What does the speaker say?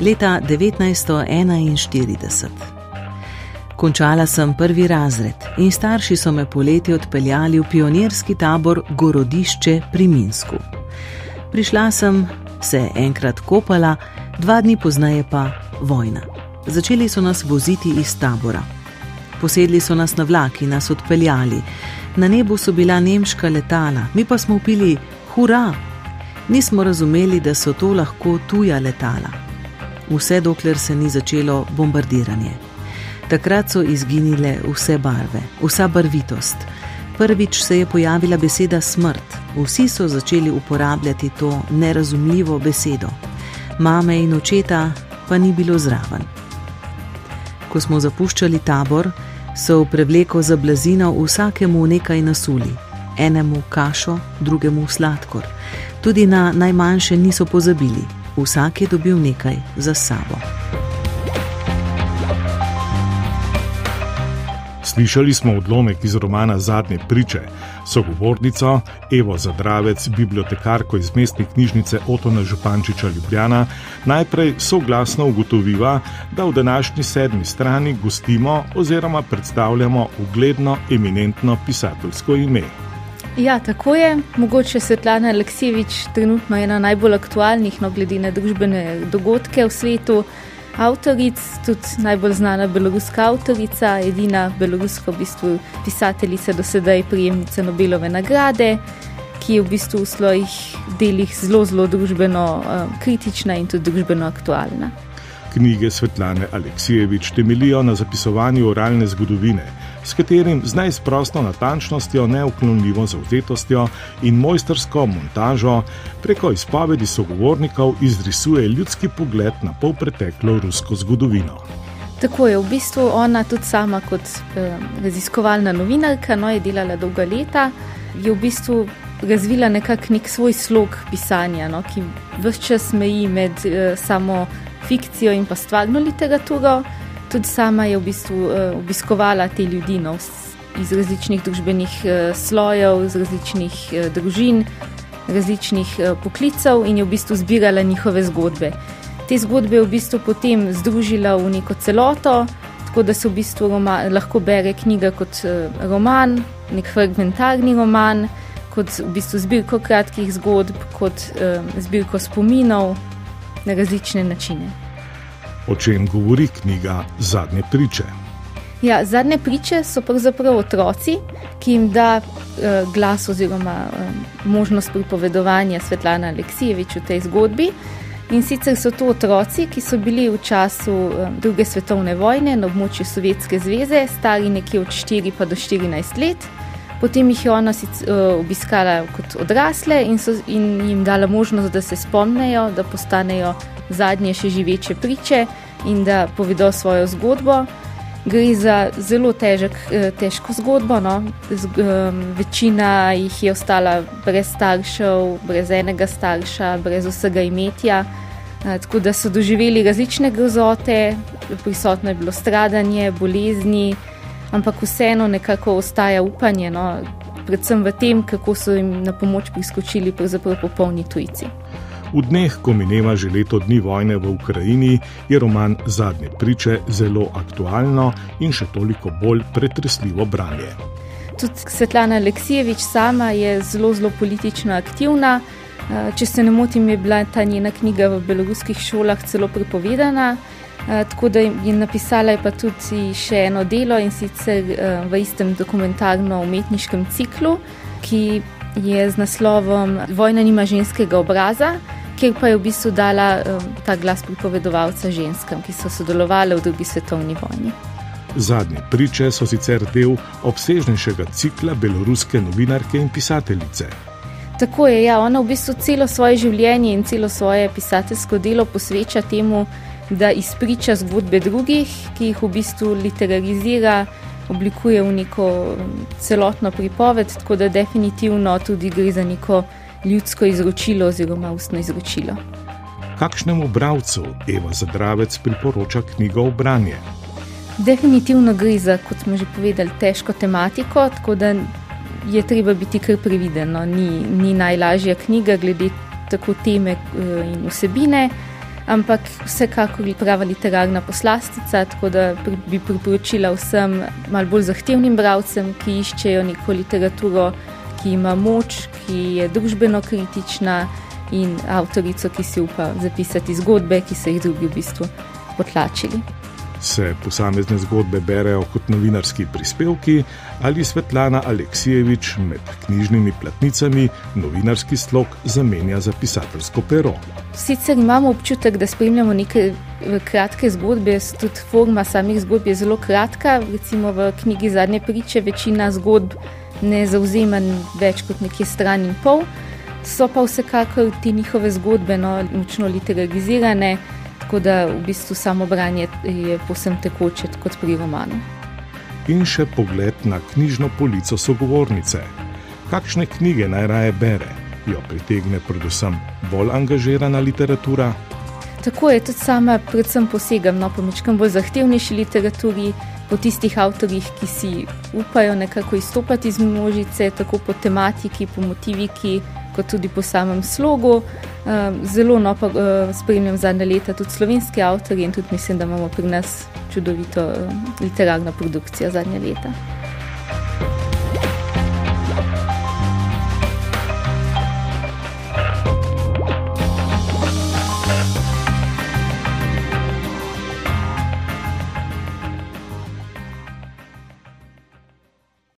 leta 1941. Končala sem prvi razred in starši so me poleti odpeljali v pionirski tabor Gorodišče pri Minsku. Prišla sem, se enkrat kopala, dva dni pozneje pa vojna. Začeli so nas voziti iz tabora. Posedli so nas na vlak in nas odpeljali. Na nebu so bila nemška letala, mi pa smo upili: Hurra! Nismo razumeli, da so to lahko tuja letala. Vse dokler se ni začelo bombardiranje. Takrat so izginile vse barve, vsa barvitost. Prvič se je pojavila beseda smrt, vsi so začeli uporabljati to nerazumljivo besedo. Mame in očeta pa ni bilo zraven. Ko smo zapuščali tabor, so v prevleko za blazino vsakemu nekaj nasuli, enemu kašo, drugemu sladkor. Tudi na najmanjše niso pozabili, vsak je dobil nekaj za sabo. Slišali smo odlomek iz romana Zadnje priče, sogovornico Evo Zadravec, bibliotekarko iz mestne knjižnice Otona Župančiča Ljubljana, najprej soglasno ugotoviva, da v današnji sedmi strani gostimo oziroma predstavljamo ugledno, eminentno pisateljsko ime. Ja, tako je. Mogoče Svetlana Aleksijevič trenutno ena najbolj aktualnih, no glede na družbene dogodke v svetu avtoric, tudi najbolj znana beloruska avtorica, edina beloruska v bistvu pisateljica do sedaj prijemnica Nobelove nagrade, ki je v bistvu v svojih delih zelo, zelo družbeno um, kritična in tudi družbeno aktualna. Knjige Svetlane Aleksijevič temelijo na zapisovanju oralne zgodovine s katerim z najsprostno natančnostjo, neuklonljivo zauzetostjo in mojstersko montažo preko izpovedi sogovornikov izrisuje ljudski pogled na polpreteklo rusko zgodovino. Tako je v bistvu ona tudi sama kot eh, raziskovalna novinarka, no je delala dolga leta, je v bistvu razvila nekak nek svoj slog pisanja, no, ki vse čas meji med eh, samo fikcijo in pa stvarno literaturo tudi sama je v bistvu uh, obiskovala te ljudi no, iz različnih družbenih uh, slojev, iz različnih uh, družin, različnih poklicev in je v bistvu zbirala njihove zgodbe. Te zgodbe je v bistvu potem združila v neko celoto, tako da se v bistvu roma, lahko bere knjiga kot roman, nek fragmentarni roman, kot v bistvu zbirko kratkih zgodb, kot uh, zbirko spominov na različne načine o čem govori knjiga Zadnje priče. Ja, zadnje priče so pravzaprav otroci, ki jim da uh, glas oziroma um, možnost pripovedovanja Svetlana Aleksijevič v tej zgodbi. In sicer so to otroci, ki so bili v času um, druge svetovne vojne na območju Sovjetske zveze, stari nekje od 4 pa do 14 let. Potem jih je ona sic, uh, obiskala kot odrasle in, so, in jim dala možnost, da se spomnejo, da postanejo zadnje še živeče priče in da povedo svojo zgodbo. Gre za zelo težek, eh, težko zgodbo. No? Z, um, večina jih je ostala brez staršev, brez enega starša, brez vsega imetja. Uh, tako da so doživeli različne grozote, prisotno je bilo stradanje, bolezni, ampak vseeno nekako ostaja upanje, no? predvsem v tem, kako so jim na pomoč priskočili popolni tujci. V dneh, ko mineva že leto dni vojne v Ukrajini, je roman Zadnje priče zelo aktualno in še toliko bolj pretresljivo branje. Tudi Svetlana Aleksijevič sama je zelo, zelo politično aktivna. Eh, če se ne motim, je bila ta njena knjiga v beloruskih šolah celo prepovedana. Eh, tako da je napisala je pa tudi še eno delo in sicer eh, v istem dokumentarno-umetniškem ciklu, ki je z naslovom Vojna nima ženskega obraza kjer pa je v bistvu dala um, ta glas pripovedovalca ženskam, ki so sodelovali v drugi svetovni vojni. Zadnje priče so sicer del obsežnejšega cikla beloruske novinarke in pisateljice. Tako je, ja, ona v bistvu celo svoje življenje in celo svoje pisateljsko delo posveča temu, da izpriča zgodbe drugih, ki jih v bistvu literarizira, oblikuje v neko um, celotno pripoved, tako da definitivno tudi gre za neko ljudsko izročilo oziroma ustno izročilo. Kakšnemu bralcu Eva Zadravec priporoča knjigo o branje? Definitivno gre za, kot smo že povedali, težko tematiko, tako da je treba biti kar previden. No. Ni, ni najlažja knjiga glede tako teme eh, in vsebine, ampak vsekakor je prava literarna poslastica, tako da bi priporočila vsem malo bolj zahtevnim bralcem, ki iščejo neko literaturo, ki ima moč, ki je družbeno kritična in avtorico, ki si upa zapisati zgodbe, ki so jih drugi v bistvu potlačili se posamezne zgodbe berejo kot novinarski prispevki ali Svetlana Aleksijevič med knjižnimi platnicami novinarski slog zamenja za pisateljsko pero. Sicer imamo občutek, da spremljamo neke kratke zgodbe, tudi forma samih zgodb je zelo kratka. Recimo v knjigi Zadnje priče večina zgodb ne zauzema več kot nekje stran in pol. So pa vsekakor te njihove zgodbe no, močno literarizirane tako da v bistvu samo branje je posebno tekoče kot pri romanu. In še pogled na knjižno polico sogovornice. Kakšne knjige najraje bere, jo pritegne predvsem bolj angažirana literatura? Tako je tudi sama, predvsem posegam no, po mečkam bolj zahtevnejši literaturi, po tistih avtorjih, ki si upajo nekako izstopati iz množice, tako po tematiki, po motiviki, kot tudi po samem slogu. Ehm, zelo no, pa eh, spremljam zadnje leta tudi slovenski avtorji in tudi mislim, da imamo pri nas čudovito ehm, literarno produkcijo zadnje leta.